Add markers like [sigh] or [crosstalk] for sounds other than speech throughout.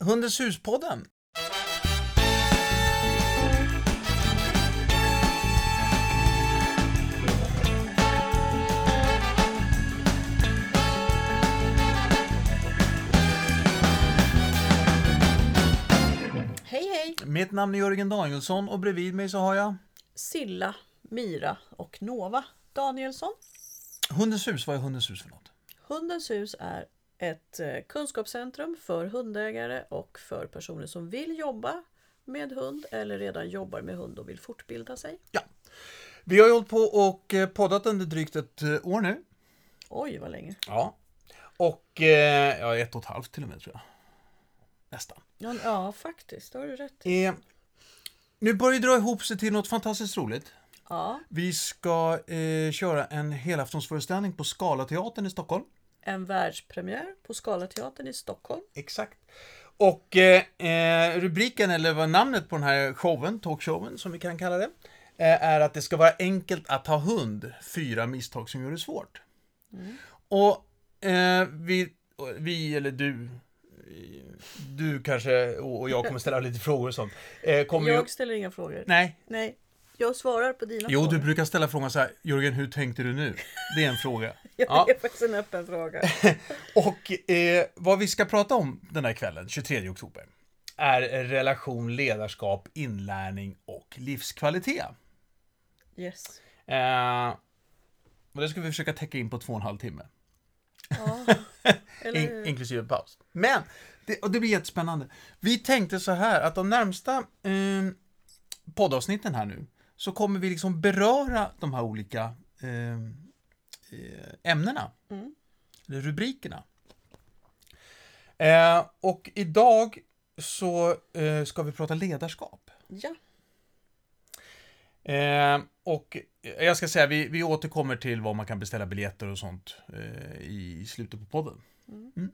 Hundens hus-podden. Hej hej! Mitt namn är Jörgen Danielsson och bredvid mig så har jag Silla, Mira och Nova Danielsson. Hundens hus. Vad är Hundens hus för något? Hundens hus är ett eh, kunskapscentrum för hundägare och för personer som vill jobba med hund eller redan jobbar med hund och vill fortbilda sig. Ja. Vi har ju hållit på och eh, poddat under drygt ett eh, år nu. Oj, vad länge. Ja. Och ja, ett och ett halvt till och med tror jag. Nästan. Ja, ja faktiskt. Det har du rätt i. Eh, nu börjar det dra ihop sig till något fantastiskt roligt. Ja, Vi ska eh, köra en helaftonsföreställning på Scalateatern i Stockholm. En världspremiär på Scalateatern i Stockholm. Exakt. Och eh, eh, rubriken, eller vad namnet på den här showen, talkshowen som vi kan kalla det, eh, är att det ska vara enkelt att ha hund. Fyra misstag som gör det svårt. Och eh, vi, vi, eller du, du kanske och jag kommer ställa lite frågor och sånt. Eh, kommer ju, Jag ställer inga frågor. nej, Nej, jag svarar på dina jo frågor. du brukar ställa frågan så här, Jörgen hur tänkte du nu? Det är en fråga. [laughs] Ja, Ja. det är faktiskt en öppen fråga. [laughs] Och eh, vad vi ska prata om den här kvällen, 23 oktober, är relation, ledarskap, inlärning och livskvalitet. Yes. Eh, och det ska vi försöka täcka in på två och en halv timme, Ja. [laughs] In, inklusive paus. Men, det, och det blir jättespännande. Vi tänkte så här att de närmsta eh, poddavsnitten här nu, så kommer vi liksom beröra de här olika eh, eh, ämnena. Mm. Eller rubrikerna. Eh, och idag så eh, ska vi prata ledarskap. Ja, Eh, och jag ska säga, vi, vi återkommer till var man kan beställa biljetter och sånt eh, i slutet på podden. Mm.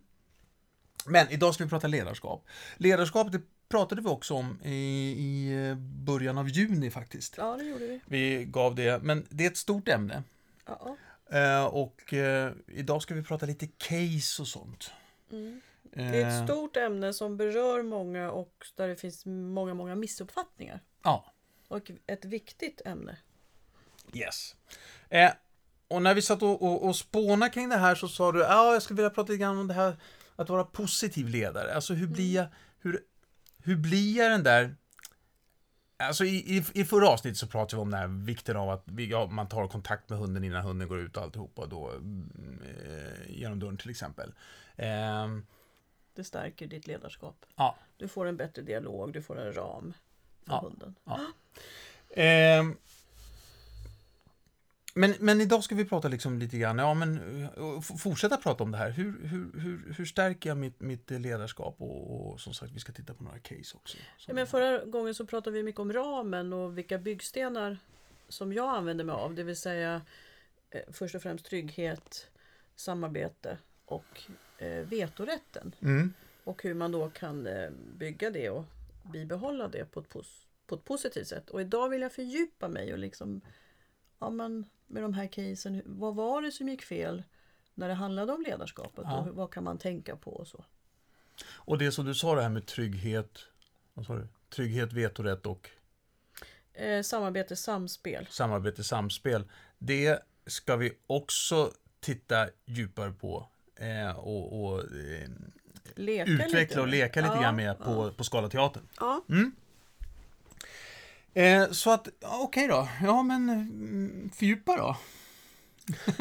Men idag ska vi prata ledarskap. Ledarskap, det pratade vi också om i, i eh, början av juni faktiskt. ja det gjorde vi. Vi gav det, men det är ett stort ämne. Ja. Eh, och eh, idag ska vi prata lite case och sånt. Mm. Eh, Det är ett stort ämne som berör många och där det finns många, många missuppfattningar. Ja, Och ett viktigt ämne. yes. Eh, och när vi satt och, och, och spånade kring det här så sa du, ja, jag skulle vilja prata lite grann om det här att vara positiv ledare. Alltså hur blir jag, hur, hur blir jag den där Alltså i, i, i förra avsnittet så pratade vi om den här vikten av att vi, ja, man tar kontakt med hunden innan hunden går ut och alltihopa då mm, eh, genom dörren till exempel. Ehm, Det stärker ditt ledarskap. ja, Du får en bättre dialog, du får en ram för Ja. hunden. Ehm, men, men idag ska vi prata liksom lite grann, ja men eh, fortsätta prata om det här. Hur, hur, hur, hur stärker jag mitt, mitt ledarskap? Och, och som sagt, vi ska titta på några case också. Ja, men förra gången så pratade vi mycket om ramen och vilka byggstenar som jag använder mig av. Det vill säga eh, först och främst trygghet, samarbete och eh, vetorätten. Mm. Och hur man då kan eh, bygga det och bibehålla det på ett, pos- på ett positivt sätt. Och idag vill jag fördjupa mig och liksom ja, men med de här casen. Vad var det som gick fel när det handlade om ledarskapet? Ja. Och vad kan man tänka på och så? Och det som du sa det här med trygghet, vad sa du? Trygghet, vetorätt och Eh, samarbete, samspel. samarbete, samspel. Det ska vi också titta djupare på eh, och, och eh, utveckla lite. och leka lite Ja, grann med på, ja. på Scalateatern. Ja, Eh, så att, ja, okej då. Ja, men mm, fördjupa då. [laughs]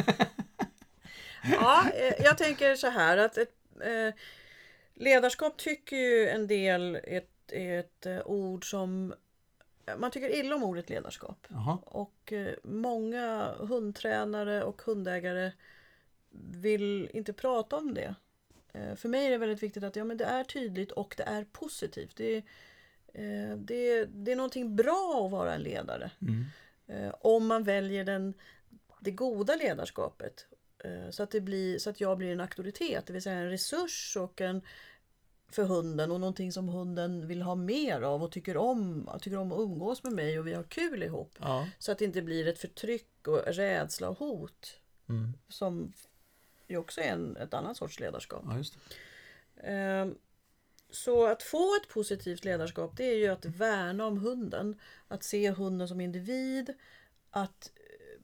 ja eh, jag tänker så här att ett, eh, ledarskap tycker ju en del är ett, ett eh, ord som man tycker illa om ordet ledarskap. Jaha. Och eh, många hundtränare och hundägare vill inte prata om det. För mig är det väldigt viktigt att ja, men det är tydligt och det är positivt. Det, är, det, det är någonting bra att vara en ledare. Mm. Eh, om man väljer den, det goda ledarskapet. Eh, så, att det blir, så att jag blir en auktoritet, det vill säga en resurs och en för hunden och någonting som hunden vill ha mer av och tycker om. Tycker om att umgås med mig och vi har kul ihop. Ja. Så att det inte blir ett förtryck och rädsla och hot. Mm. Som ju också är en, ett annat sorts ledarskap. ja. Ehm, så att få ett positivt ledarskap det är ju att värna om hunden. Att se hunden som individ. Att eh,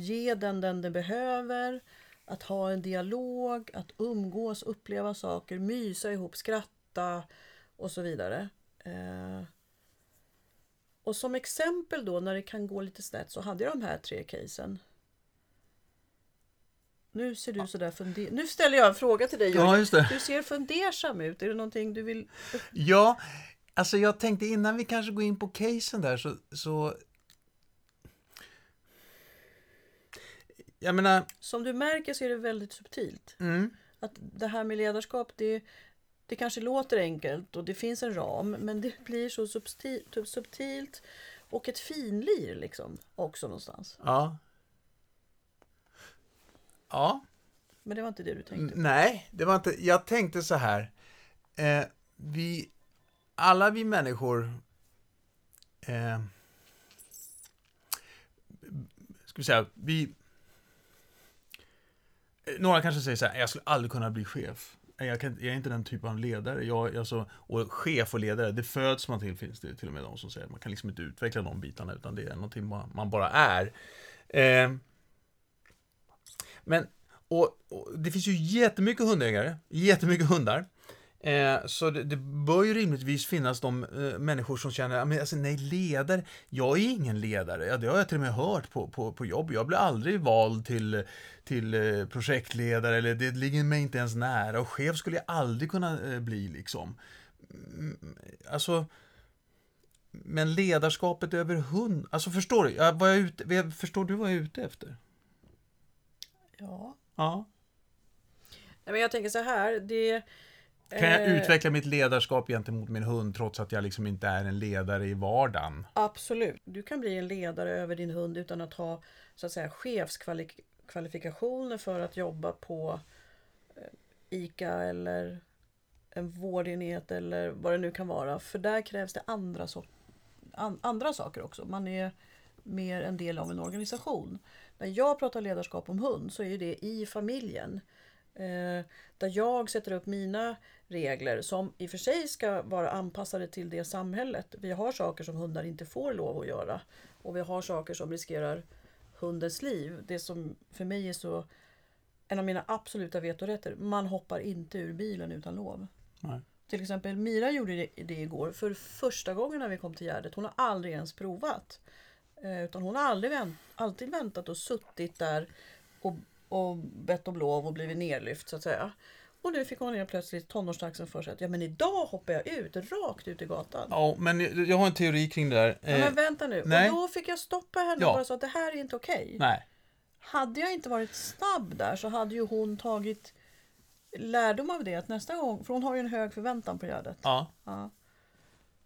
ge den den den behöver. Att ha en dialog, att umgås, uppleva saker, mysa ihop, skratta och så vidare. Eh, och som exempel då när det kan gå lite snett så hade jag de här tre casen. Nu ser du sådär funder... Nu ställer jag en fråga till dig Ja, just det. Du ser fundersam ut. Är det någonting du vill... Ja, alltså jag tänkte innan vi kanske går in på casen där så... så... Jag menar... Som du märker så är det väldigt subtilt. Mm, Att det här med ledarskap det, det kanske låter enkelt och det finns en ram men det blir så subtilt och ett finlir liksom också någonstans. ja. Ja. Men det var inte det du tänkte. N- Nej, det var inte... Jag tänkte så här. Eh, vi... Alla vi människor... Eh, ska vi säga, vi... eh, Några kanske säger så här, jag skulle aldrig kunna bli chef. Jag, kan, jag är inte den typen av ledare. Jag, jag så, och chef och ledare, det föds man till, finns det till och med de som säger. Man kan liksom inte utveckla de bitarna, utan det är någonting man, man bara är. Eh, men, och, och det finns ju jättemycket hundägare, jättemycket hundar. Eh, så det, det bör ju rimligtvis finnas de eh, människor som känner, men alltså nej, ledare, jag är ingen ledare. Ja, det har jag till och med hört på, på, på jobb. Jag blir aldrig vald till, till eh, projektledare, eller det ligger mig inte ens nära. Och chef skulle jag aldrig kunna eh, bli liksom. Mm, Alltså, men ledarskapet över hund, alltså förstår du? jag, vad jag ute, förstår du vad jag är ute efter? Ja. Ja. Nej, men jag tänker så här. Det, Kan jag eh, utveckla mitt ledarskap gentemot min hund trots att jag liksom inte är en ledare i vardagen? Absolut. Du kan bli en ledare över din hund utan att ha så att säga chefskvalifikationer för att jobba på eh, ICA eller en vårdenhet eller vad det nu kan vara. För där krävs det andra, so an andra saker också. Man är mer en del av en organisation. När jag pratar ledarskap om hund så är det i familjen. Eh, där jag sätter upp mina regler som i och för sig ska vara anpassade till det samhället. Vi har saker som hundar inte får lov att göra. Och vi har saker som riskerar hundens liv. Det som för mig är så en av mina absoluta vetorätter. Man hoppar inte ur bilen utan lov. Nej. Till exempel Mira gjorde det, igår för första gången när vi kom till Gärdet. Hon har aldrig ens provat. Eh, utan hon har aldrig vänt, alltid väntat och suttit där och, och bett om lov och blivit nerlyft så att säga. Och nu fick hon helt plötsligt tonårstaxen för sig att ja men idag hoppar jag ut, rakt ut i gatan. Ja, men jag har en teori kring det där. Ja, Eh, men vänta nu. nej. Och då fick jag stoppa henne Ja. och bara sa att det här är inte okej. nej. Hade jag inte varit snabb där så hade ju hon tagit lärdom av det att nästa gång, för hon har ju en hög förväntan på Gärdet. Ja. Ja.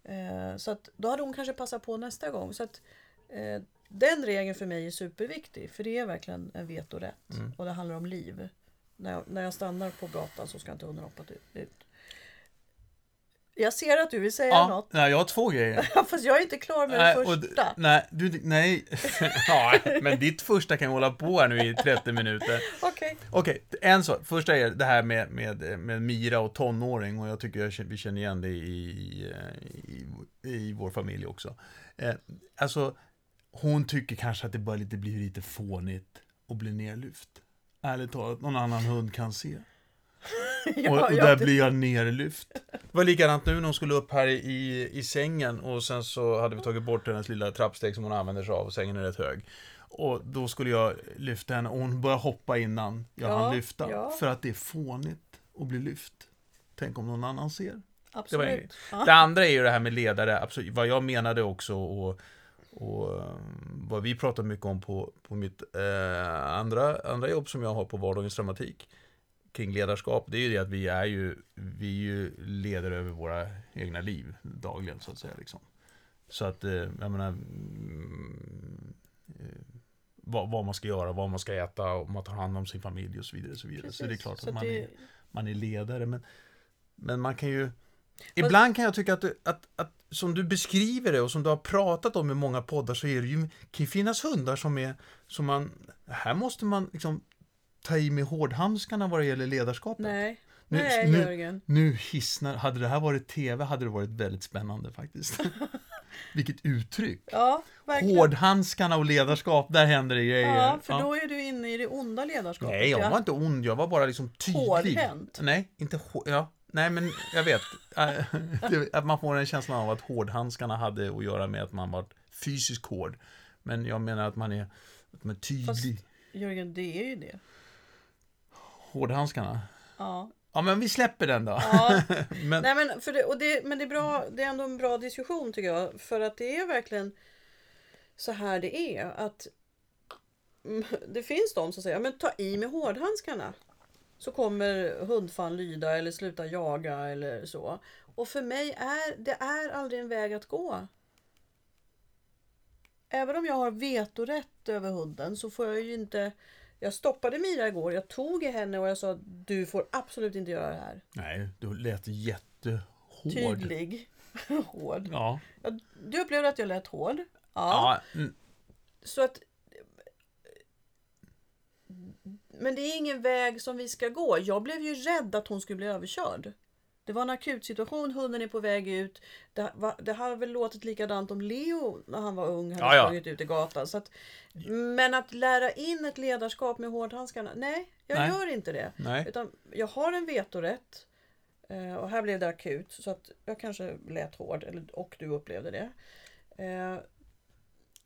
Eh, så att då hade hon kanske passat på nästa gång. Så att, eh, den regeln för mig är superviktig. För det är verkligen en vetorätt. Mm. Och det handlar om liv. När jag, när jag stannar på gatan så ska inte hunden hoppa ut. Jag ser att du vill säga ja. något. Nej, jag har två grejer. [laughs] Fast jag är inte klar med Nej, det och d- första. nej, du, nej. [laughs] ja, men ditt första kan hålla på här nu i 30 minuter. [laughs] Okej. Okej, en sak. Första är det här med, med, med Mira och tonåring och jag tycker jag, vi känner igen det i, i, i vår familj också. Eh, alltså, hon tycker kanske att det bara lite, blir lite fånigt att bli nerlyft. Ärligt talat, någon annan hund kan se. [laughs] Ja, och, och där det- blir jag nerlyft. Det var likadant nu när hon skulle upp här i, i, sängen och sen så hade vi tagit bort hennes lilla trappsteg som hon använder sig av och sängen är rätt hög. Och då skulle jag lyfta henne och hon började hoppa innan jag Ja, hann lyfta. ja. För att det är fånigt att bli lyft. Tänk om någon annan ser. Absolut. Ja. Det andra är ju det här med ledare, absolut, vad jag menade också och, och eh, vad vi pratar mycket om på, på mitt eh, andra, andra jobb som jag har på vardagens dramatik kring ledarskap, det är ju det att vi är ju, vi är ju ledare över våra egna liv dagligen så att säga. Liksom. Så att, eh, jag menar, mm, eh, vad, vad man ska göra, vad man ska äta, och man tar hand om sin familj och så vidare. Och så vidare. Så det är klart att man det- är man är ledare. Men, men man kan ju... Ibland kan jag tycka att, att, att som du beskriver det och som du har pratat om i många poddar så är det ju, kan ju finnas hundar som är som man, här måste man liksom ta i med hårdhandskarna vad det gäller ledarskapet. Nej. Nu, Nej, nu, Jörgen. nu hissnar, hade det här varit TV hade det varit väldigt spännande faktiskt. [laughs] Vilket uttryck! Ja, verkligen. Hårdhandskarna och ledarskap, där händer det grejer. Ja, för då är du inne i det onda ledarskapet. Nej, jag ja. var inte ond, jag var bara liksom tydlig. Hårdhänt. Nej, inte hår, ja. Nej, men jag vet. Äh, [laughs] att man får en känsla av att hårdhandskarna hade att göra med att man var fysiskt hård. Men jag menar att man är, att man är tydlig. Fast- Jörgen, det är ju det. Hårdhandskarna. Ja. Ja, men vi släpper den då. ja. [laughs] men, Nej, men, för det, och det, men det är, bra, det är ändå en bra diskussion tycker jag. För att det är verkligen så här det är. Att Det finns de som säger men ta i med hårdhandskarna. Så kommer hundfan lyda eller sluta jaga eller så. Och för mig är det är aldrig en väg att gå. Även om jag har vetorätt över hunden så får jag ju inte... Jag stoppade Mira igår, jag tog i henne och jag sa du får absolut inte göra det här. nej, du lät jättehård. Tydlig. [laughs] Hård. Ja. Du upplevde att jag lät hård. Ja. ja. mm, Så att... Men det är ingen väg som vi ska gå. Jag blev ju rädd att hon skulle bli överkörd. Det var en akut situation, hunden är på väg ut. Det, var, det har väl låtit likadant om Leo när han var ung, hade Ja, ja. sprungit ut i gatan. Så att, men att lära in ett ledarskap med hårdhandskarna, nej, jag Nej. gör inte det. Nej. Utan jag har en vetorätt. eh, Och här blev det akut så att jag kanske lät hård eller, och du upplevde det.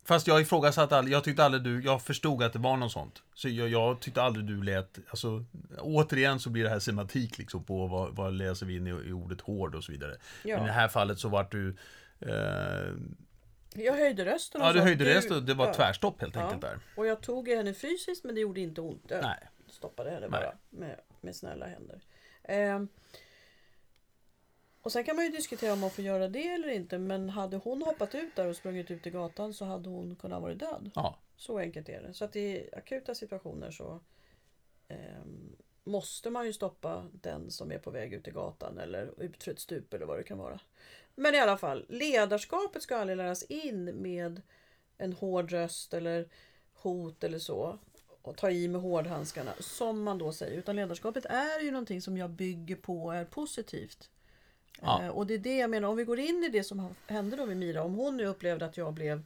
Eh, Fast jag ifrågasatte aldrig, jag tyckte aldrig du, jag förstod att det var något sånt. Så jag, jag tyckte aldrig du lät, alltså återigen så blir det här semantik liksom på vad, vad läser vi in i, i ordet hård och så vidare. Ja. Men i det här fallet så vart du, eh, Jag höjde rösten. och ja du höjde rösten, det var ja. tvärstopp helt Ja. enkelt där. Och jag tog henne fysiskt men det gjorde inte ont. Jag Nej. stoppade henne bara med, med snälla händer. Ehm, och sen kan man ju diskutera om man får göra det eller inte. Men hade hon hoppat ut där och sprungit ut i gatan så hade hon kunnat vara död. Ja. Så enkelt är det. Så att i akuta situationer så ehm, måste man ju stoppa den som är på väg ut i gatan eller ut för ett stup eller vad det kan vara. Men i alla fall, ledarskapet ska aldrig läras in med en hård röst eller hot eller så. Och ta i med hårdhandskarna, som man då säger. Utan ledarskapet är ju någonting som jag bygger på är positivt. Ja. Eh, och det är det jag menar, om vi går in i det som hände då med Mira. Om hon nu upplevde att jag blev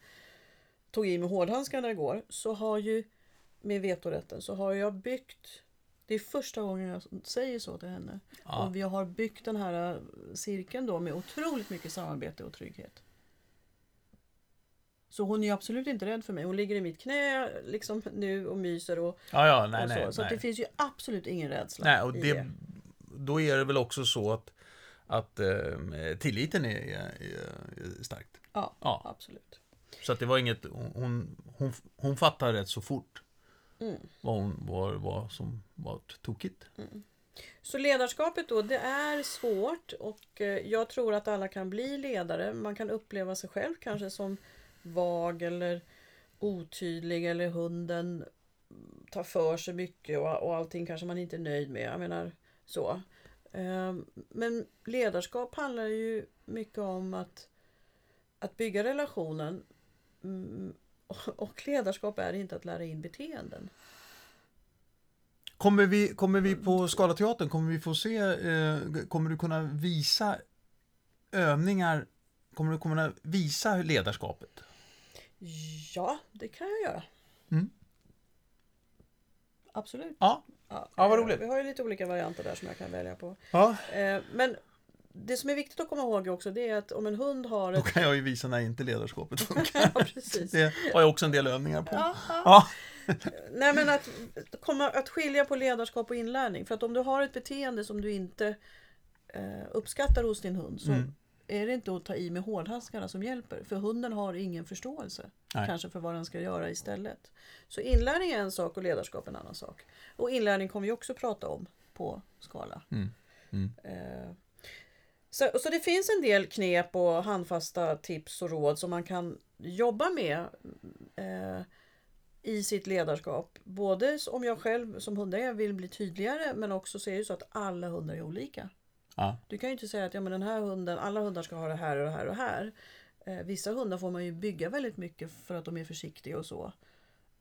tog i med hårdhandskarna igår. Så har ju, med vetorätten, så har jag byggt det är första gången jag säger så till henne. Ja. Och vi har byggt den här eh, cirkeln då med otroligt mycket samarbete och trygghet. Så hon är absolut inte rädd för mig. Hon ligger i mitt knä liksom nu och myser och, Ja, ja, nej, och så. nej. så nej. det finns ju absolut ingen rädsla nej och det, det. då är det väl också så att, att eh, tilliten är, är, är starkt. Ja, Ja. absolut. Så att det var inget, hon, hon, hon fattade rätt så fort Mm. vad, hon, vad, vad som var tokigt. Så ledarskapet då, det är svårt och eh, jag tror att alla kan bli ledare. Man kan uppleva sig själv kanske som vag eller otydlig eller hunden tar för sig mycket och, och allting kanske man inte är nöjd med. Jag menar så. Ehm, Men ledarskap handlar ju mycket om att, att bygga relationen. Mm, och- ledarskap är inte att lära in beteenden. Kommer vi, kommer vi på Scalateatern, kommer vi få se, eh, kommer du kunna visa övningar, kommer du kunna visa ledarskapet? Ja, det kan jag göra. Mm. Absolut. Ja, Ja, Ja, vad roligt. Vi har ju lite olika varianter där som jag kan välja på. ja. Eh, Men det som är viktigt att komma ihåg också det är att om en hund har Då ett... kan jag ju visa när inte ledarskapet [laughs] funkar. Ja, precis. Det har jag också en del övningar på. Ja, ja. Ja, [laughs] Nej men att, komma, att skilja på ledarskap och inlärning. För att om du har ett beteende som du inte eh, uppskattar hos din hund så Mm. är det inte att ta i med hårdhandskarna som hjälper. För hunden har ingen förståelse Nej. kanske för vad den ska göra istället. Så inlärning är en sak och ledarskap en annan sak. Och inlärning kommer vi också prata om på skala. Mm. Mm. Eh, så, så det finns en del knep och handfasta tips och råd som man kan jobba med eh, i sitt ledarskap. Både om jag själv som hundägare vill bli tydligare men också så är det så att alla hundar är olika. ja. Du kan ju inte säga att ja, men den här hunden, alla hundar ska ha det här och det här och det här. Eh, vissa hundar får man ju bygga väldigt mycket för att de är försiktiga och så.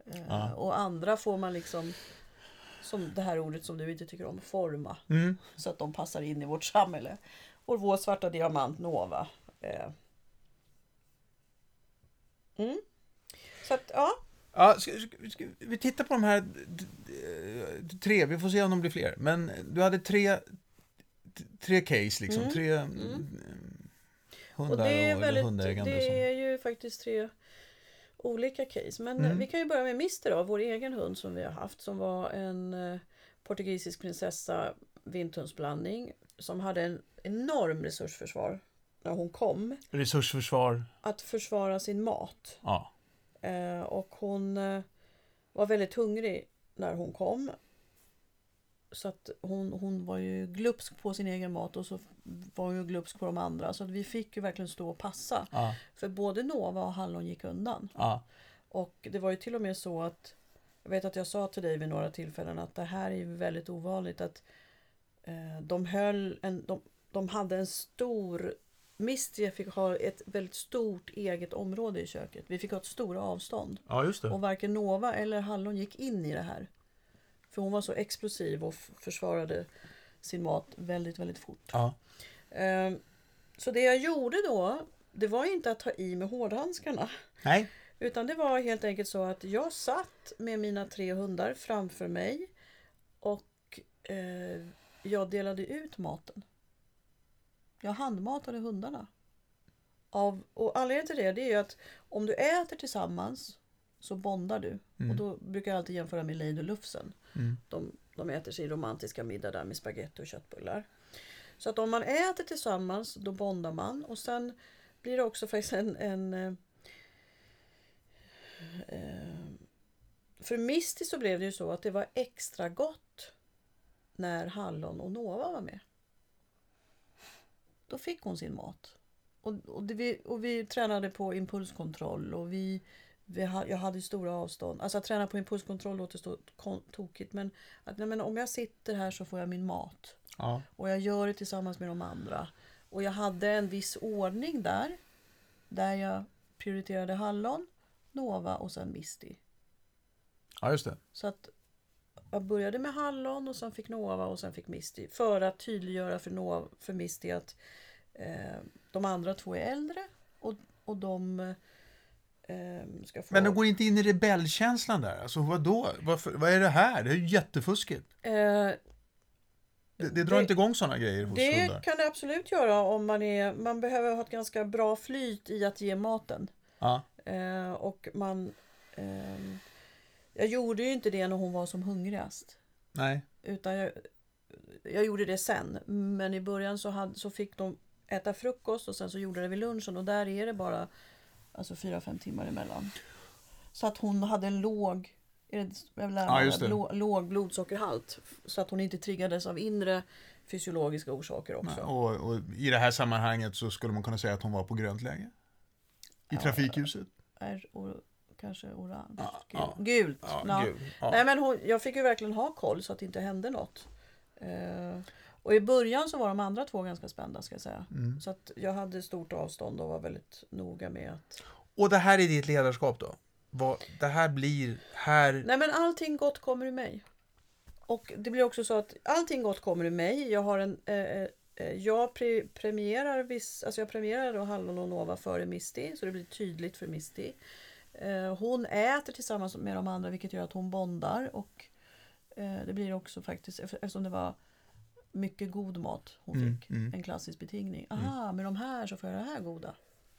Eh, Ja. Och andra får man liksom som det här ordet som du inte tycker om, forma. Mm. Så att de passar in i vårt samhälle. Och vår svarta diamant Nova. Eh. Mm. Så att, ja. Ja, ska, ska, ska, vi tittar på de här tre, vi får se om de blir fler. Men du hade tre, tre case liksom, Mm. tre mm. Hundar Och det är, och, väldigt, hundägande. som- det är ju faktiskt tre olika case. Men Mm. eh, vi kan ju börja med Mister då, vår egen hund som vi har haft. Som var en eh, portugisisk prinsessa vinthundsblandning. Som hade en enorm resursförsvar när hon kom. Resursförsvar, Att försvara sin mat. ja. Eh, och hon eh, var väldigt hungrig när hon kom. Så att hon, hon var ju glupsk på sin egen mat och så var hon ju glupsk på de andra. Så att vi fick ju verkligen stå och passa. ja, För både Nova och Hallon gick undan. ja. Och det var ju till och med så att jag vet att jag sa till dig vid några tillfällen att det här är väldigt ovanligt att eh, de höll en, de, de hade en stor Misty fick ha ett väldigt stort eget område i köket. Vi fick ha ett stora avstånd. ja just det. Och varken Nova eller Hallon gick in i det här. För hon var så explosiv och försvarade sin mat väldigt, väldigt fort. Ja. Ehm, Så det jag gjorde då, det var inte att ta i med hårdhandskarna. Nej, Utan det var helt enkelt så att jag satt med mina tre hundar framför mig och eh, jag delade ut maten. Jag handmatade hundarna. Av, och anledningen till det, det är ju att om du äter tillsammans så bondar du. Och då brukar jag alltid jämföra med Lejd och Lufsen. Mm. De, de äter sin romantiska middag där med spaghetti och köttbullar. Så att om man äter tillsammans då bondar man och sen blir det också faktiskt en, en eh, eh, för Misty så blev det ju så att det var extra gott när Hallon och Nova var med. Då fick hon sin mat. Och, och, det, vi, och vi tränade på impulskontroll och vi ha, jag hade stora avstånd. Alltså att träna på impulskontroll låter så tokigt men, att, nej, men om jag sitter här så får jag min mat. ja. Och jag gör det tillsammans med de andra. Och jag hade en viss ordning där. Där jag prioriterade Hallon, Nova och sen Misty. ja just det. Så att jag började med Hallon och sen fick Nova och sen fick Misty. För att tydliggöra för, Nova, för Misty att eh, de andra två är äldre. Och, och de eh, få... Men de går inte in i rebellkänslan där? Alltså vadå? Varför, vad är det här? Det är ju jättefuskigt. eh, Det, det drar Det- inte igång sådana grejer hos Det hundar. kan det absolut göra om man är... Man behöver ha ett ganska bra flyt i att ge maten. Ja, Eh, och man... ehm, jag gjorde ju inte det när hon var som hungrigast. nej. Utan jag, jag gjorde det sen. Men i början så, hade, så fick de äta frukost och sen så gjorde det vid lunchen. Och där är det bara alltså, fyra fem timmar emellan. Så att hon hade en låg, är det, jag vill lära Ja, låg, låg blodsockerhalt. Så att hon inte triggades av inre fysiologiska orsaker också. Och, och i det här sammanhanget så skulle man kunna säga att hon var på grönt läge. I trafikljuset. Är or, kanske orange. Ja, Gul, ja. Gult. Ja, Ja. Ja. Nej men hon, jag fick ju verkligen ha koll så att det inte hände något. Eh, och i början så var de andra två ganska spända ska jag säga. Mm. Så att jag hade stort avstånd och var väldigt noga med att... Och det här är ditt ledarskap då? Vad, det här blir, här... Nej men allting gott kommer ur mig. Och det blir också så att allting gott kommer ur mig. Jag har en... Eh, eh, jag pre premierar viss, alltså jag premierar då Hallon och Nova före Misty så det blir tydligt för Misty. Eh, hon äter tillsammans med de andra vilket gör att hon bondar och eh, det blir också faktiskt eftersom det var mycket god mat hon Mm, fick. mm. En klassisk betingning. Aha, med de här så får jag det här goda.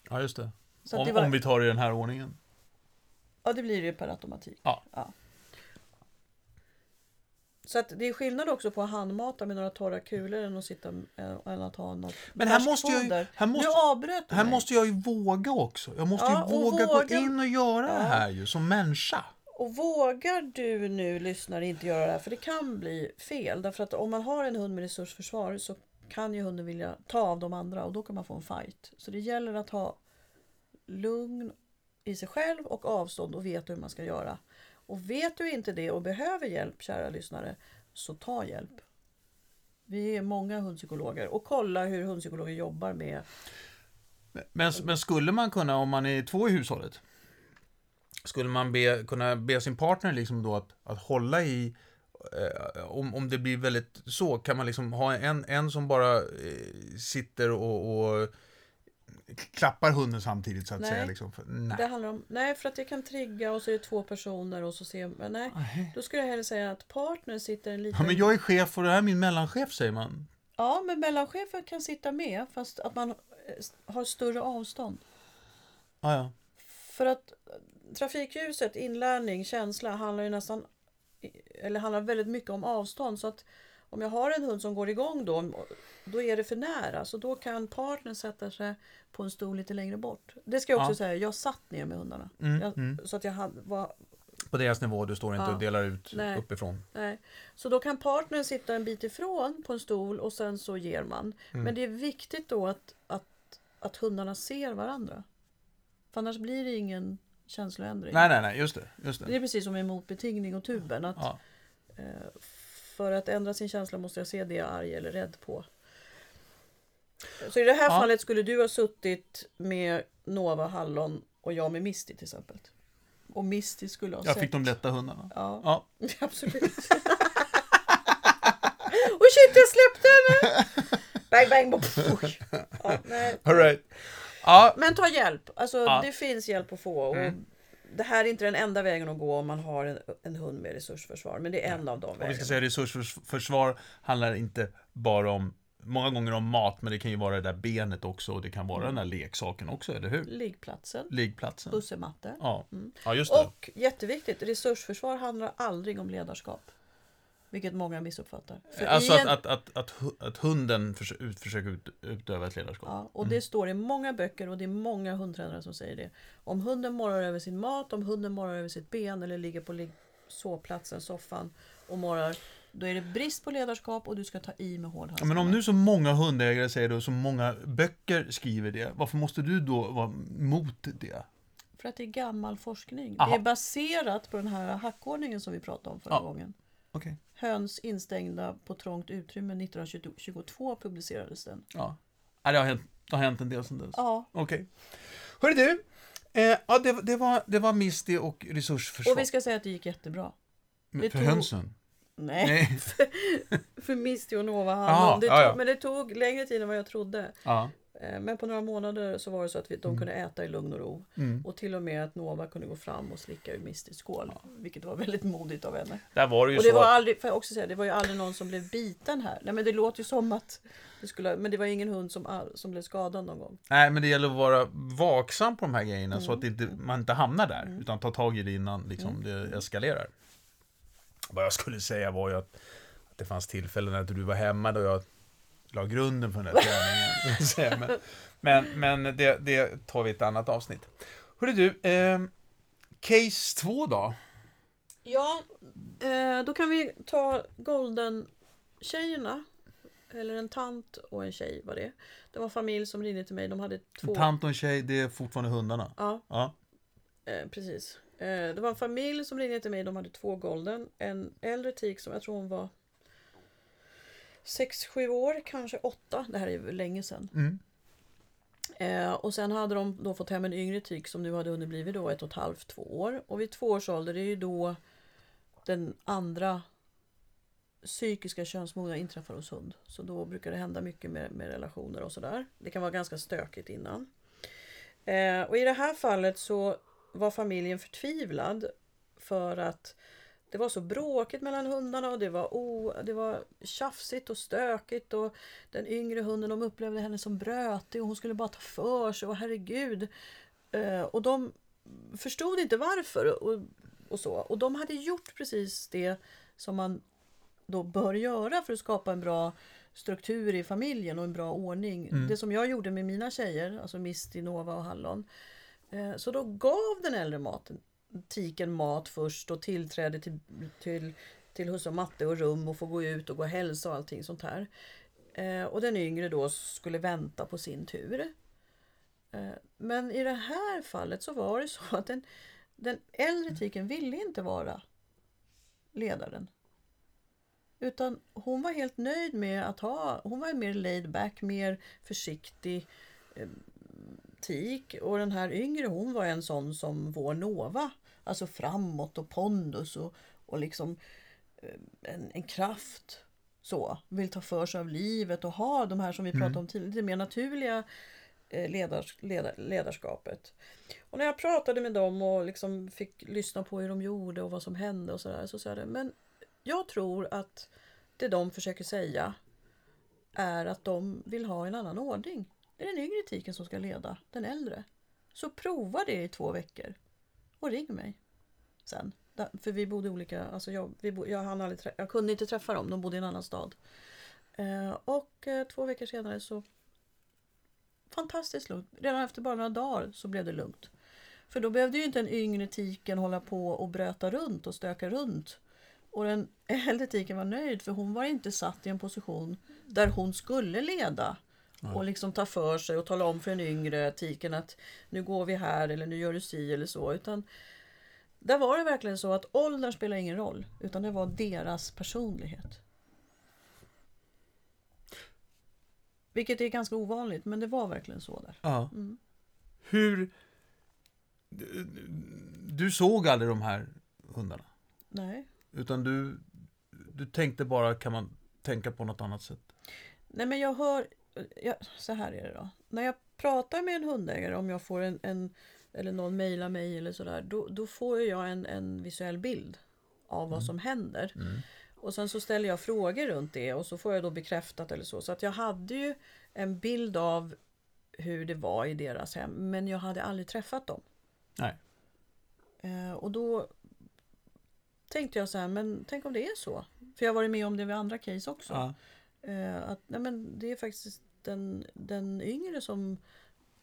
Ja, just det. Så att Om, det var, om vi tar det i den här ordningen. Ja, det blir det per automatik. Ja. Så att det är skillnad också på att handmata med några torra kulor än att sitta äh, än att ha något Men här måste jag ju- färskfoder. här måste- Nu avbröt du Här mig. måste jag ju våga också. Jag måste Ja, ju och våga, våga- gå in och göra det här ju, som människa. Och vågar du nu lyssnare inte göra det här, för det kan bli fel. Därför att om man har en hund med resursförsvar så kan ju hunden vilja ta av de andra och då kan man få en fight. Så det gäller att ha lugn i sig själv och avstånd och veta hur man ska göra. Och vet du inte det och behöver hjälp, kära lyssnare, så ta hjälp. Vi är många hundpsykologer och kolla hur hundpsykologer jobbar med Men, men skulle man kunna, om man är två i hushållet, skulle man be, kunna be sin partner liksom då att, att hålla i eh, om, om det blir väldigt så, kan man liksom ha en, en som bara eh, sitter och, och klappar hunden samtidigt så att Nej. säga. Liksom. För, nej. Det handlar om, nej, för att det kan trigga och så är det två personer och så ser men nej. Nej. Då skulle jag hellre säga att partner sitter en liten... Ja, men jag är chef och det här är min mellanchef säger man. Ja, men mellanchefen kan sitta med fast att man eh, har större avstånd. Ah, ja. För att trafikljuset, inlärning, känsla handlar ju nästan eller handlar väldigt mycket om avstånd. Så att om jag har en hund som går igång då, då är det för nära. Så då kan partnern sätta sig på en stol lite längre bort. Det ska jag också Ja. säga, jag satt ner med hundarna. Mm, jag, mm. Så att jag hade, var, På deras nivå, du står inte Ja. och delar ut Nej. uppifrån. nej. Så då kan partnern sitta en bit ifrån på en stol och sen så ger man. Mm. Men det är viktigt då att, att, att hundarna ser varandra. För annars blir det ingen känsloändring. Nej, nej, nej, just det. Just Det det. är precis som med motbetingning och tuben. Att, Ja. eh, för att ändra sin känsla måste jag se det jag är arg eller rädd på. Så i det här Ja. fallet skulle du ha suttit med Nova Hallon och jag med Misty till exempel. Och Misty skulle ha Jag sett. fick de lätta hundarna. Ja, Ja. [laughs] absolut. [laughs] oh shit, jag släppte henne! [laughs] Bang, bang, bom. Oj. Ja, nej. All right. Ja, Men ta hjälp. Alltså, Ja. Det finns hjälp att få. Och Mm. Det här är inte den enda vägen att gå om man har en, en hund med resursförsvar. Men det är en av de och vi vägarna. ska säga resursförsvar handlar inte bara om många gånger om mat, men det kan ju vara det där benet också och det kan vara den där leksaken också, eller hur? Liggplatsen, Liggplatsen. bussematte. Ja, ja just det. Och jätteviktigt, resursförsvar handlar aldrig om ledarskap. Vilket många missuppfattar. För Alltså i att, en- att, att, att, att hunden ut, försöker ut, utöva ett ledarskap. Ja, och det står i många böcker och det är många hundtränare som säger det. Om hunden morrar över sin mat, om hunden morrar över sitt ben eller ligger på sovplatsen, soffan och morrar. Då är det brist på ledarskap och du ska ta i med Ja, hårdhandskarna. men om nu så många hundägare säger det och så många böcker skriver det, varför måste du då vara mot det? För att det är gammal forskning. Aha. Det är baserat på den här hackordningen som vi pratade om förra Ja. gången. Okej. Höns instängda på trångt utrymme 1922 publicerades den. Ja. ja, det har hänt, det har hänt en del sedan dess. Ja, Okej. Hörru du, eh, ja, det, det, var, det var Misty och resursförsvar. och vi ska säga att det gick jättebra. Det för tog- hönsen? Nej, Nej. [laughs] för Misty och Nova. Det tog, ja, ja. Men det tog längre tid än vad jag trodde. Ja. Eh, Men på några månader så var det så att vi, de kunde äta i lugn och ro. Mm. Och till och med att Nova kunde gå fram och slicka ur Mistys skål. Vilket var väldigt modigt av henne. Där var det ju Och det så. var aldrig, får jag också säga, det var ju aldrig någon som blev biten här. Nej men det låter ju som att det skulle, men det var ingen hund som, all- som blev skadad någon gång. Nej, men det gäller att vara vaksam på de här grejerna Mm. så att inte, man inte hamnar där. Utan ta tag i det innan liksom, det eskalerar. Vad jag skulle säga var ju att, att det fanns tillfällen när du var hemma då jag la grunden för den här träningen. [laughs] men men, men det, det tar vi i ett annat avsnitt. Hörru du, eh, case 2 då? Ja, eh, då kan vi ta Golden-tjejerna. Eller en tant och en tjej var det. Det var en familj som ringde till mig. De hade två... En tant och en tjej, det är fortfarande hundarna. Ja, Ja. eh, precis. Eh, det var en familj som ringde till mig. De hade två Golden. En äldre tik som jag tror hon var 6-7 år, kanske 8. Det här är ju länge sedan. Mm. Eh, och sen hade de då fått hem en yngre tik som nu hade hunnit blivit då ett och ett halvt, två år. Och vid två års ålder, det är ju då den andra psykiska könsmognaden inträffar hos hund. Så då brukar det hända mycket med, med relationer och sådär. Det kan vara ganska stökigt innan. Eh, och i det här fallet så var familjen förtvivlad för att det var så bråkigt mellan hundarna och det var, o, det var tjafsigt och stökigt och den yngre hunden de upplevde henne som brötig och hon skulle bara ta för sig och herregud. Eh, och de förstod inte varför och, och så. Och de hade gjort precis det som man då bör göra för att skapa en bra struktur i familjen och en bra ordning. Det som jag gjorde med mina tjejer, alltså Misty, Nova och Hallon. Eh, Så då gav den äldre maten, tiken mat först och tillträde till, till, till husse och matte och rum och få gå ut och gå och hälsa och allting sånt här. Eh, Och den yngre då skulle vänta på sin tur. Eh, Men i det här fallet så var det så att den, den äldre tiken ville inte vara ledaren. Utan hon var helt nöjd med att ha, hon var mer laid back, mer försiktig eh, tik. Och den här yngre hon var en sån som vår Nova. Alltså framåt och pondus och, och liksom eh, en, en kraft. Så, vill ta för sig av livet och ha de här som vi pratade om tidigare, lite mer naturliga eh, ledars, ledar, ledarskapet. Och när jag pratade med dem och liksom fick lyssna på hur de gjorde och vad som hände och sådär så sa jag det, men jag tror att det de försöker säga är att de vill ha en annan ordning. Det är den yngre etiken som ska leda den äldre. Så prova det i två veckor och ring mig sen. För vi bodde olika, alltså jag, vi bo, jag, hann aldrig, jag kunde inte träffa dem, de bodde i en annan stad. Eh, och eh, två veckor senare så fantastiskt lugnt. Redan efter bara några dagar så blev det lugnt. För då behövde ju inte den yngre tiken hålla på och bröta runt och stöka runt. Och den [laughs] äldre tiken var nöjd för hon var inte satt i en position där hon skulle leda. Och liksom ta för sig och tala om för den yngre tiken att nu går vi här eller nu gör du si eller så. Utan där var det verkligen så att åldern spelar ingen roll. Utan det var deras personlighet. Vilket är ganska ovanligt, men det var verkligen så där. Ja. Mm. Hur... Du såg aldrig de här hundarna? Nej. Utan du, du tänkte bara, kan man tänka på något annat sätt? Nej, men jag hör... Jag, så här är det då. När jag pratar med en hundägare, om jag får en, en eller någon mejlar mig eller sådär, då, då får jag en, en visuell bild av vad mm. som händer. Mm. Och sen så ställer jag frågor runt det och så får jag då bekräftat eller så. Så att jag hade ju en bild av hur det var i deras hem, men jag hade aldrig träffat dem. Nej. Eh, och då tänkte jag så här, men tänk om det är så? För jag har varit med om det vid andra case också. Ja. Eh, att nej, men det är faktiskt den, den yngre som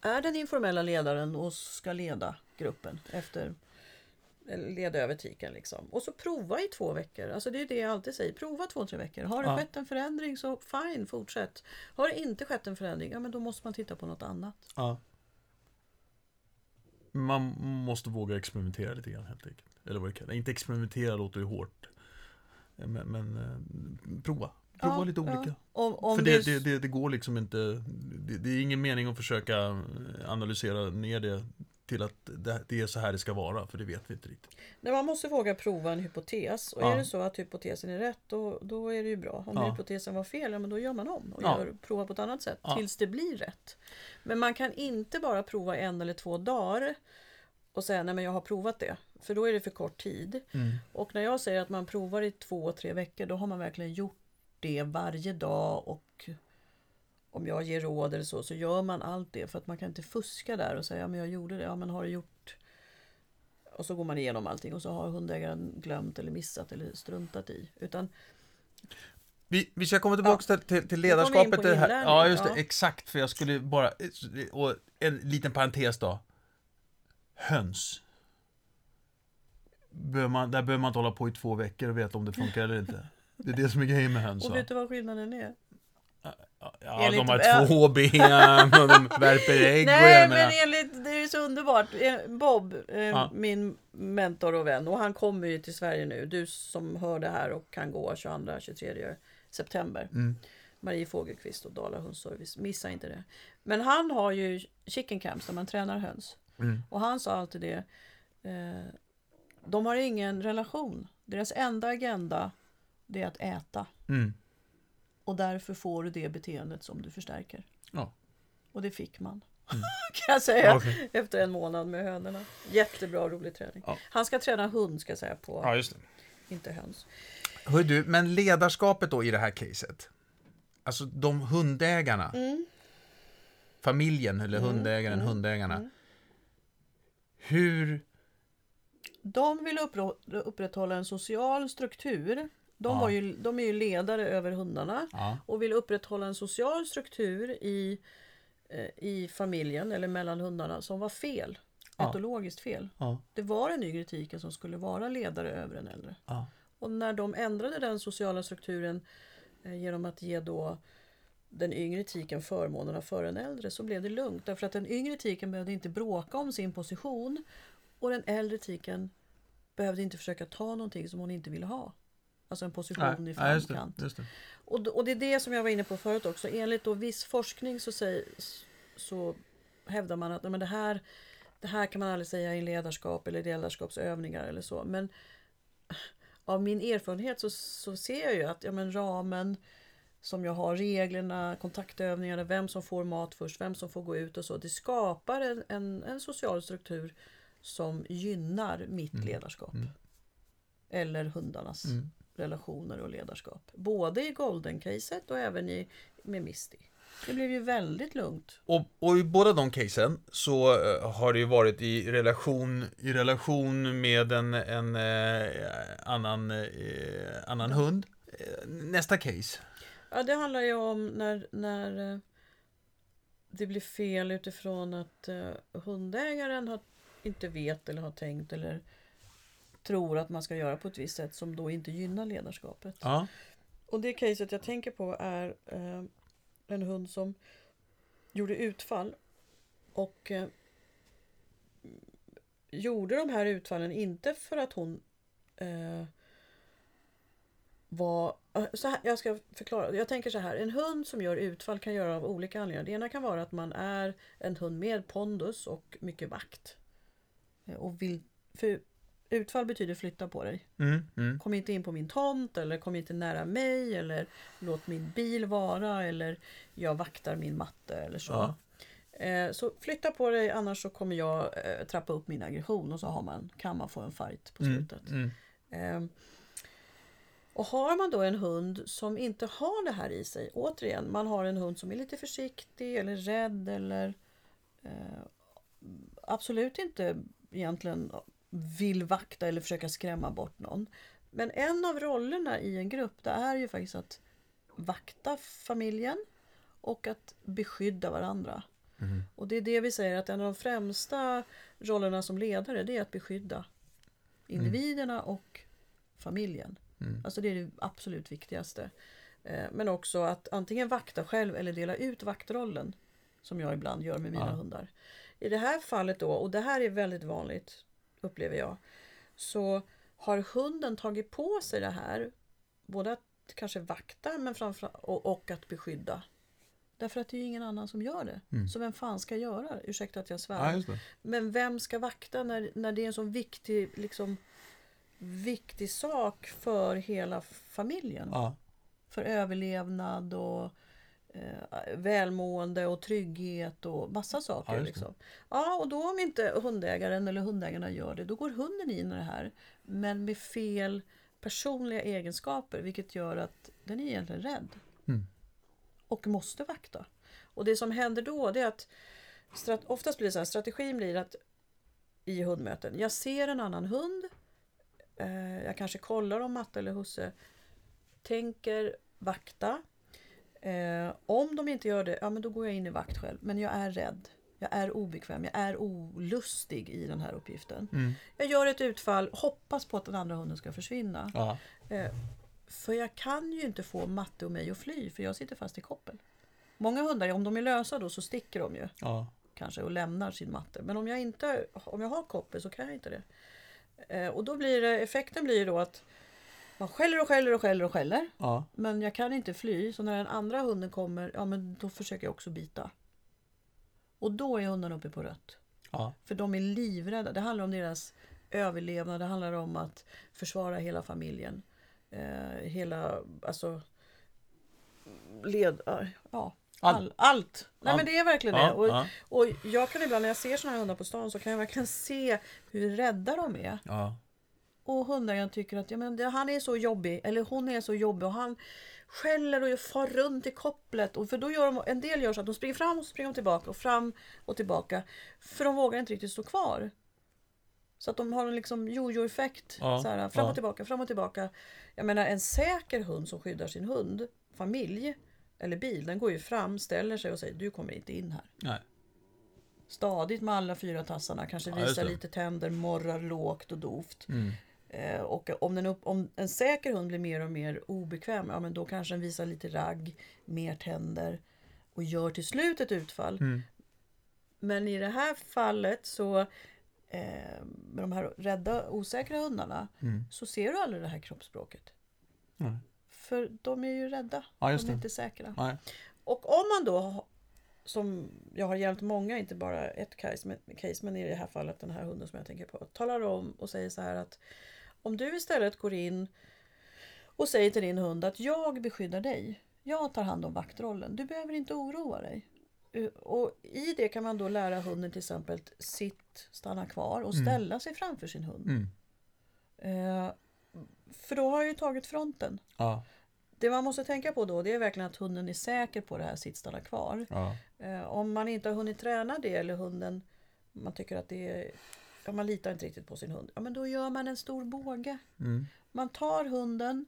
är den informella ledaren och ska leda gruppen efter leda över tiken liksom. Och så prova i två veckor. Alltså det är det jag alltid säger. Prova två, tre veckor. Har det ja. skett en förändring så fine, fortsätt. Har det inte skett en förändring, ja men då måste man titta på något annat. Ja. Man måste våga experimentera lite grann helt enkelt. Eller vad det kallas. Inte experimentera låter ju hårt. Men, men eh, prova. Prova ja, lite olika. Ja. Om, om För det, det, det, det, går liksom inte. Det, det, är ingen mening att försöka analysera ner det till att det, är så här det ska vara, för det vet vi inte riktigt. Nej, man måste våga prova en hypotes. Och ja. är det så att hypotesen är rätt, då, då är det ju bra. Om ja. hypotesen var fel, ja, men då gör man om och gör, provar på ett annat sätt tills det blir rätt. Men man kan inte bara prova en eller två dagar och säga nej men jag har provat det. För då är det för kort tid. Mm. Och när jag säger att man provar i två, tre veckor, då har man verkligen gjort det varje dag och om jag ger råd eller så, så gör man allt det för att man kan inte fuska där och säga ja men jag gjorde det, ja men har du gjort och så går man igenom allting och så har hundägaren glömt eller missat eller struntat i. Utan vi, vi ska komma tillbaka ja. till, till ledarskapet. Det här. Ja, just det. Ja. Exakt, för jag skulle bara... Och en liten parentes då. Höns. Bör man, där behöver man inte hålla på i två veckor och veta om det funkar eller inte. Det är det som är grejen med höns. Och vet du vad skillnaden är? Ja, enligt, de har två [laughs] ben och de värper ägg. Nej, men enligt, det är så underbart. Eh, Bob, eh, ja. min mentor och vän, och han kommer ju till Sverige nu. Du som hör det här och kan gå 22-23 september. Mm. Marie Fågelqvist och Dala hundservice. Missa inte det. Men han har ju chicken camps där man tränar höns. Mm. Och han sa alltid det. Eh, de har ingen relation. Deras enda agenda det är att äta. Mm. Och därför får du det beteendet som du förstärker. Ja. Och det fick man. Mm. [laughs] kan jag säga. Okay. Efter en månad med hönorna. Jättebra rolig träning. Ja. Han ska träna hund ska jag säga på. Ja, just det. Inte höns. Hör du, men ledarskapet då i det här caset. Alltså de hundägarna. Mm. Familjen eller mm. hundägaren, mm. hundägarna. Mm. Hur... De vill upprätthålla en social struktur de, var ju, de är ju ledare över hundarna och vill upprätthålla en social struktur i, eh, i familjen eller mellan hundarna som var fel. Etologiskt fel. Det var den yngre tiken som skulle vara ledare över den äldre. Och när de ändrade den sociala strukturen eh, genom att ge då den yngre tiken förmånerna för den äldre så blev det lugnt. Därför att den yngre tiken behövde inte bråka om sin position och den äldre tiken behövde inte försöka ta någonting som hon inte ville ha. Alltså en position Nej. i framkant. Ja, just det, just det. Och, och det är det som jag var inne på förut också. Enligt då viss forskning så, säger, så hävdar man att men det, här, det här kan man aldrig säga i ledarskap eller ledarskapsövningar eller så. Men [laughs] av min erfarenhet så, så ser jag ju att ja, men ramen som jag har, reglerna, kontaktövningarna, vem som får mat först, vem som får gå ut och så. Det skapar en, en, en social struktur som gynnar mitt ledarskap. Eller hundarnas Mm. relationer och ledarskap. Både i Golden-caset och även i, med Misty. Det blev ju väldigt lugnt. Och, och i båda de casen så eh, har det ju varit i relation, i relation med en, en eh, annan, eh, annan hund. Eh, nästa case. Ja, det handlar ju om när, när eh, det blir fel utifrån att hundägaren har, inte vet eller har tänkt eller tror att man ska göra på ett visst sätt som då inte gynnar ledarskapet. Ja. Och det caset jag tänker på är eh, en hund som gjorde utfall och eh, gjorde de här utfallen inte för att hon eh, var... eh, Så här, jag ska förklara. Jag tänker så här. En hund som gör utfall kan göra av olika anledningar. Det ena kan vara att man är en hund med pondus och mycket vakt. Eh, Och vill, för utfall betyder flytta på dig. Mm, mm. Kom inte in på min tomt eller kom inte nära mig eller låt min bil vara eller jag vaktar min matte eller så. Ja. Eh, så flytta på dig annars så kommer jag eh, trappa upp min aggression och så har man, kan man få en fight på Mm, slutet. mm. Eh, och har man då en hund som inte har det här i sig, återigen, man har en hund som är lite försiktig eller rädd eller eh, absolut inte egentligen vill vakta eller försöka skrämma bort någon. Men en av rollerna i en grupp det är ju faktiskt att vakta familjen och att beskydda varandra. Mm. Och det är det vi säger att en av de främsta rollerna som ledare det är att beskydda individerna och familjen. Mm. Alltså det är det absolut viktigaste. Eh, Men också att antingen vakta själv eller dela ut vaktrollen. Som jag ibland gör med mina Ja. hundar. I det här fallet då, och det här är väldigt vanligt upplever jag. Så har hunden tagit på sig det här. Både att kanske vakta men framför, och, och att beskydda. Därför att det är ju ingen annan som gör det. Mm. Så vem fan ska göra det? Ursäkta att jag svär. Ja. Men vem ska vakta när, när det är en så viktig, liksom, viktig sak för hela familjen? Ja. För överlevnad och eh, välmående och trygghet och massa saker. Ja, liksom. ja, och då om inte hundägaren eller hundägarna gör det, då går hunden in i det här. Men med fel personliga egenskaper, vilket gör att den är egentligen rädd. Mm. Och måste vakta. Och det som händer då, det är att oftast blir det så här, strategin blir att i hundmöten, jag ser en annan hund, eh, jag kanske kollar om matte eller husse tänker vakta. Eh, om de inte gör det, ja men då går jag in i vakt själv. Men jag är rädd. Jag är obekväm, jag är olustig i den här uppgiften. Mm. Jag gör ett utfall, hoppas på att den andra hunden ska försvinna. Ja. Eh, för jag kan ju inte få matte och mig att fly, för jag sitter fast i koppel. Många hundar, om de är lösa då så sticker de ju Ja. kanske och lämnar sin matte. Men om jag inte om jag har koppel så kan jag inte det. Eh, och då blir det, effekten blir då att man skäller och skäller och skäller och skäller. Ja. Men jag kan inte fly, så när den andra hunden kommer, ja men då försöker jag också bita. Och då är hundarna uppe på rött. Ja. För de är livrädda. Det handlar om deras överlevnad, det handlar om att försvara hela familjen. Eh, hela, alltså... Led, ja, Allt. all, allt. Nej men det är verkligen det. Och, och jag kan ibland när jag ser såna här hundar på stan så kan jag verkligen se hur rädda de är. Ja. Och hundägaren tycker att ja, men han är så jobbig, eller hon är så jobbig och han skäller och far runt i kopplet. Och för då gör de, en del gör så att de springer fram och springer tillbaka och fram och tillbaka. För de vågar inte riktigt stå kvar. Så att de har en liksom jojo-effekt. Ja, så här, fram och ja. tillbaka, fram och tillbaka. Jag menar en säker hund som skyddar sin hund, familj eller bil, den går ju fram, ställer sig och säger du kommer inte in här. Nej. Stadigt med alla fyra tassarna, kanske Ja, visar lite tänder, morrar lågt och dovt. Mm. Eh, och om, den upp, om en säker hund blir mer och mer obekväm, ja men då kanske den visar lite ragg, mer tänder och gör till slut ett utfall. Mm. Men i det här fallet så eh, med de här rädda, osäkra hundarna Mm. så ser du aldrig det här kroppsspråket. Nej. För de är ju rädda. Ja, de är inte säkra. Nej. Och om man då, som jag har hjälpt många, inte bara ett case men, case, men i det här fallet den här hunden som jag tänker på, talar om och säger så här att Om du istället går in och säger till din hund att jag beskyddar dig. Jag tar hand om vaktrollen. Du behöver inte oroa dig. Uh, Och i det kan man då lära hunden till exempel sitt, stanna kvar och ställa sig framför sin hund. Mm. Eh, för då har jag ju tagit fronten. Ja. Det man måste tänka på då det är verkligen att hunden är säker på det här sitt stanna kvar. Ja. Eh, om man inte har hunnit träna det eller hunden man tycker att det är ja, man litar inte riktigt på sin hund. Ja men då gör man en stor båge. Mm. Man tar hunden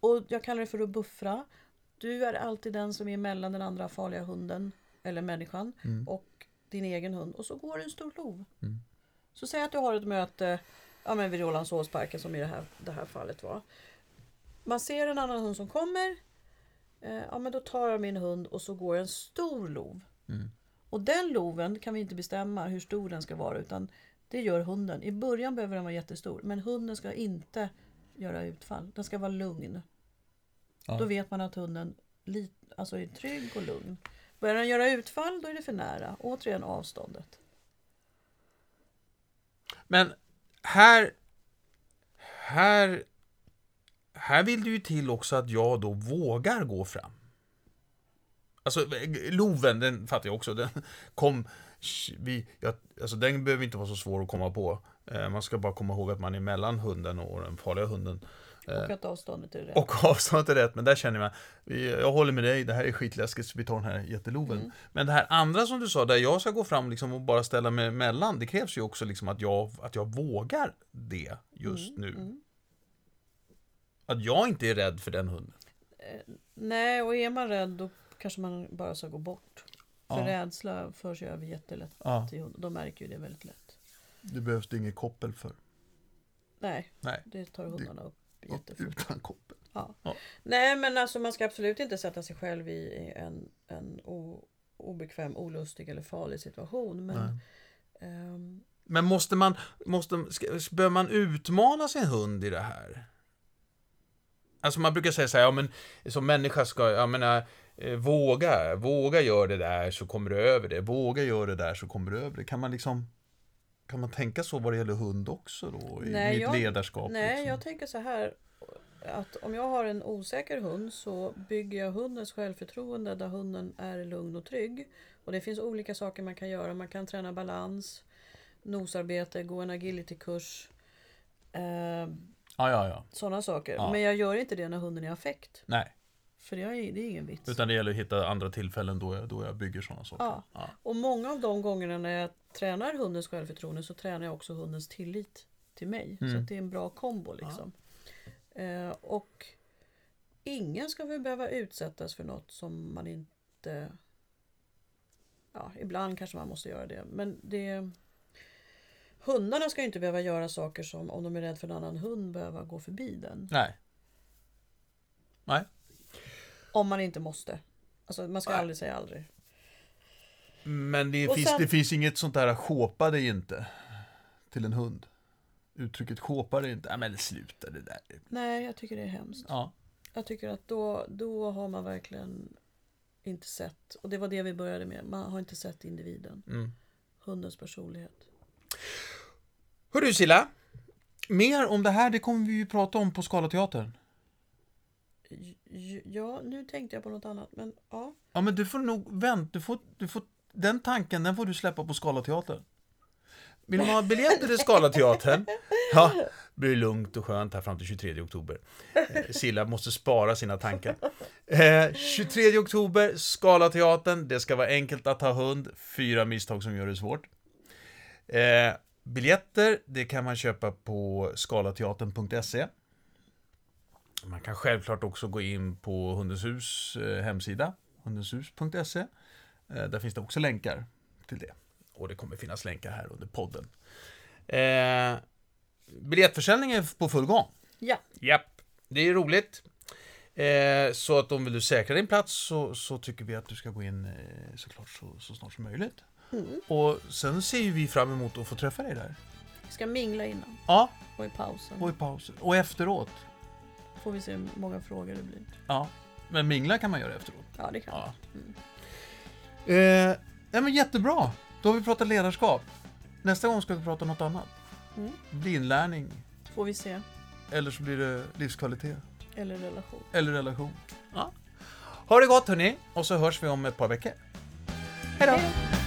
och jag kallar det för att buffra. Du är alltid den som är mellan den andra farliga hunden eller människan och din egen hund och så går det en stor lov. Mm. Så säg att du har ett möte ja, men vid Rålambshovsparken som i det här, det här fallet var. Man ser en annan hund som kommer. Eh, ja men då tar jag min hund och så går en stor lov. Mm. Och den loven kan vi inte bestämma hur stor den ska vara utan det gör hunden. I början behöver den vara jättestor men hunden ska inte göra utfall. Den ska vara lugn. Ja. Då vet man att hunden alltså är trygg och lugn. Börjar den göra utfall då är det för nära. Återigen avståndet. Men här... Här... Här vill det ju till också att jag då vågar gå fram. Alltså, loven, den fattar jag också. Den kom... Vi, jag, alltså den behöver inte vara så svår att komma på. Eh, man ska bara komma ihåg att man är mellan hunden och den farliga hunden. Och att avståndet är rätt. Och [laughs] avståndet är rätt, men där känner vi- jag håller med dig, det här är skitläskigt, så vi tar den här jätteloven. Mm. Men det här andra som du sa, där jag ska gå fram liksom och bara ställa mig emellan, det krävs ju också liksom att jag, att jag vågar det just Mm, nu. Att jag inte är rädd för den hunden. Nej, och är man rädd då kanske man bara ska gå bort. För Ja. rädsla förs ju över jättelätt Ja. till hund. De märker ju det väldigt lätt. Det behövs det inget koppel för. Nej, Nej, det tar hundarna upp jättefort. utan koppel. Ja. Ja. Nej, men alltså man ska absolut inte sätta sig själv i en, en o, obekväm, olustig eller farlig situation. Men ehm, Men måste man, måste, ska, bör man utmana sin hund i det här? Alltså man brukar säga så här, ja men som människa ska, jag menar, våga, våga gör det där så kommer du över det, våga gör det där så kommer du över det. Kan man liksom, kan man tänka så vad det gäller hund också då? I, Nej, I ett jag- ledarskap? nej, liksom? jag tänker så här. Att om jag har en osäker hund så bygger jag hundens självförtroende där hunden är lugn och trygg. Och det finns olika saker man kan göra. Man kan träna balans, nosarbete, gå en agilitykurs. Eh, Ja, ja, ja. Sådana saker. Men jag gör inte det när hunden är affekt. Nej, För det är, det är ingen vits. utan det gäller att hitta andra tillfällen då jag, då jag bygger sådana saker. Ja. Ja. Och många av de gångerna när jag tränar hundens självförtroende så tränar jag också hundens tillit till mig. Så Mm. att det är en bra kombo liksom. Eh, och ingen ska väl behöva utsättas för något som man inte... Ja, ibland kanske man måste göra det. Men det... Hundarna ska ju inte behöva göra saker som om de är rädda för en annan hund behöva gå förbi den. Nej. Nej. Om man inte måste. Alltså man ska Nej. aldrig säga aldrig. Men det Och finns, sen- det finns inget sånt där shoppa dig inte till en hund. Uttrycket shoppa dig inte, ja men sluta det där. Nej, jag tycker det är hemskt. Ja. Jag tycker att då, då har man verkligen inte sett, och det var det vi började med, man har inte sett individen, Mm. hundens personlighet. Hörru Silla, mer om det här det kommer vi ju prata om på Scalateatern. Ja, nu tänkte jag på något annat, men ja. Ja men du får nog vänta, du får, du får, den tanken den får du släppa på Scalateatern. Vill man ha biljetter till Scalateatern? [laughs] Ja, det blir lugnt och skönt här fram till 23 oktober. Eh, Silla måste spara sina tankar. Eh, 23 oktober, Scalateatern. Det ska vara enkelt att ha hund. Fyra misstag som gör det svårt. Eh, biljetter, det kan man köpa på skalateatern.se. Man kan självklart också gå in på Hundens hus eh, hemsida, hundenshus.se. Eh, där finns det också länkar till det. Och det kommer finnas länkar här under podden. Eh, biljettförsäljning är på full gång. Ja, Japp, det är roligt. Eh, så att om vill du säkra din plats så, så tycker vi att du ska gå in eh, såklart så, så snart som möjligt. Mm. Och sen ser vi fram emot att få träffa dig där. vi ska mingla innan Ja, och i pausen. och i pausen. Och efteråt. Får vi se hur många frågor det blir. Ja, men mingla kan man göra efteråt. Ja, det kan Ja. Mm. Eh, ja, men jättebra. Då har vi pratat ledarskap. Nästa gång ska vi prata något annat. Mm. Bli inlärning. Får vi se. eller så blir det livskvalitet. Eller relation. Eller relation. Ja. Ha det gott hörni, och så hörs vi om ett par veckor. Hej då.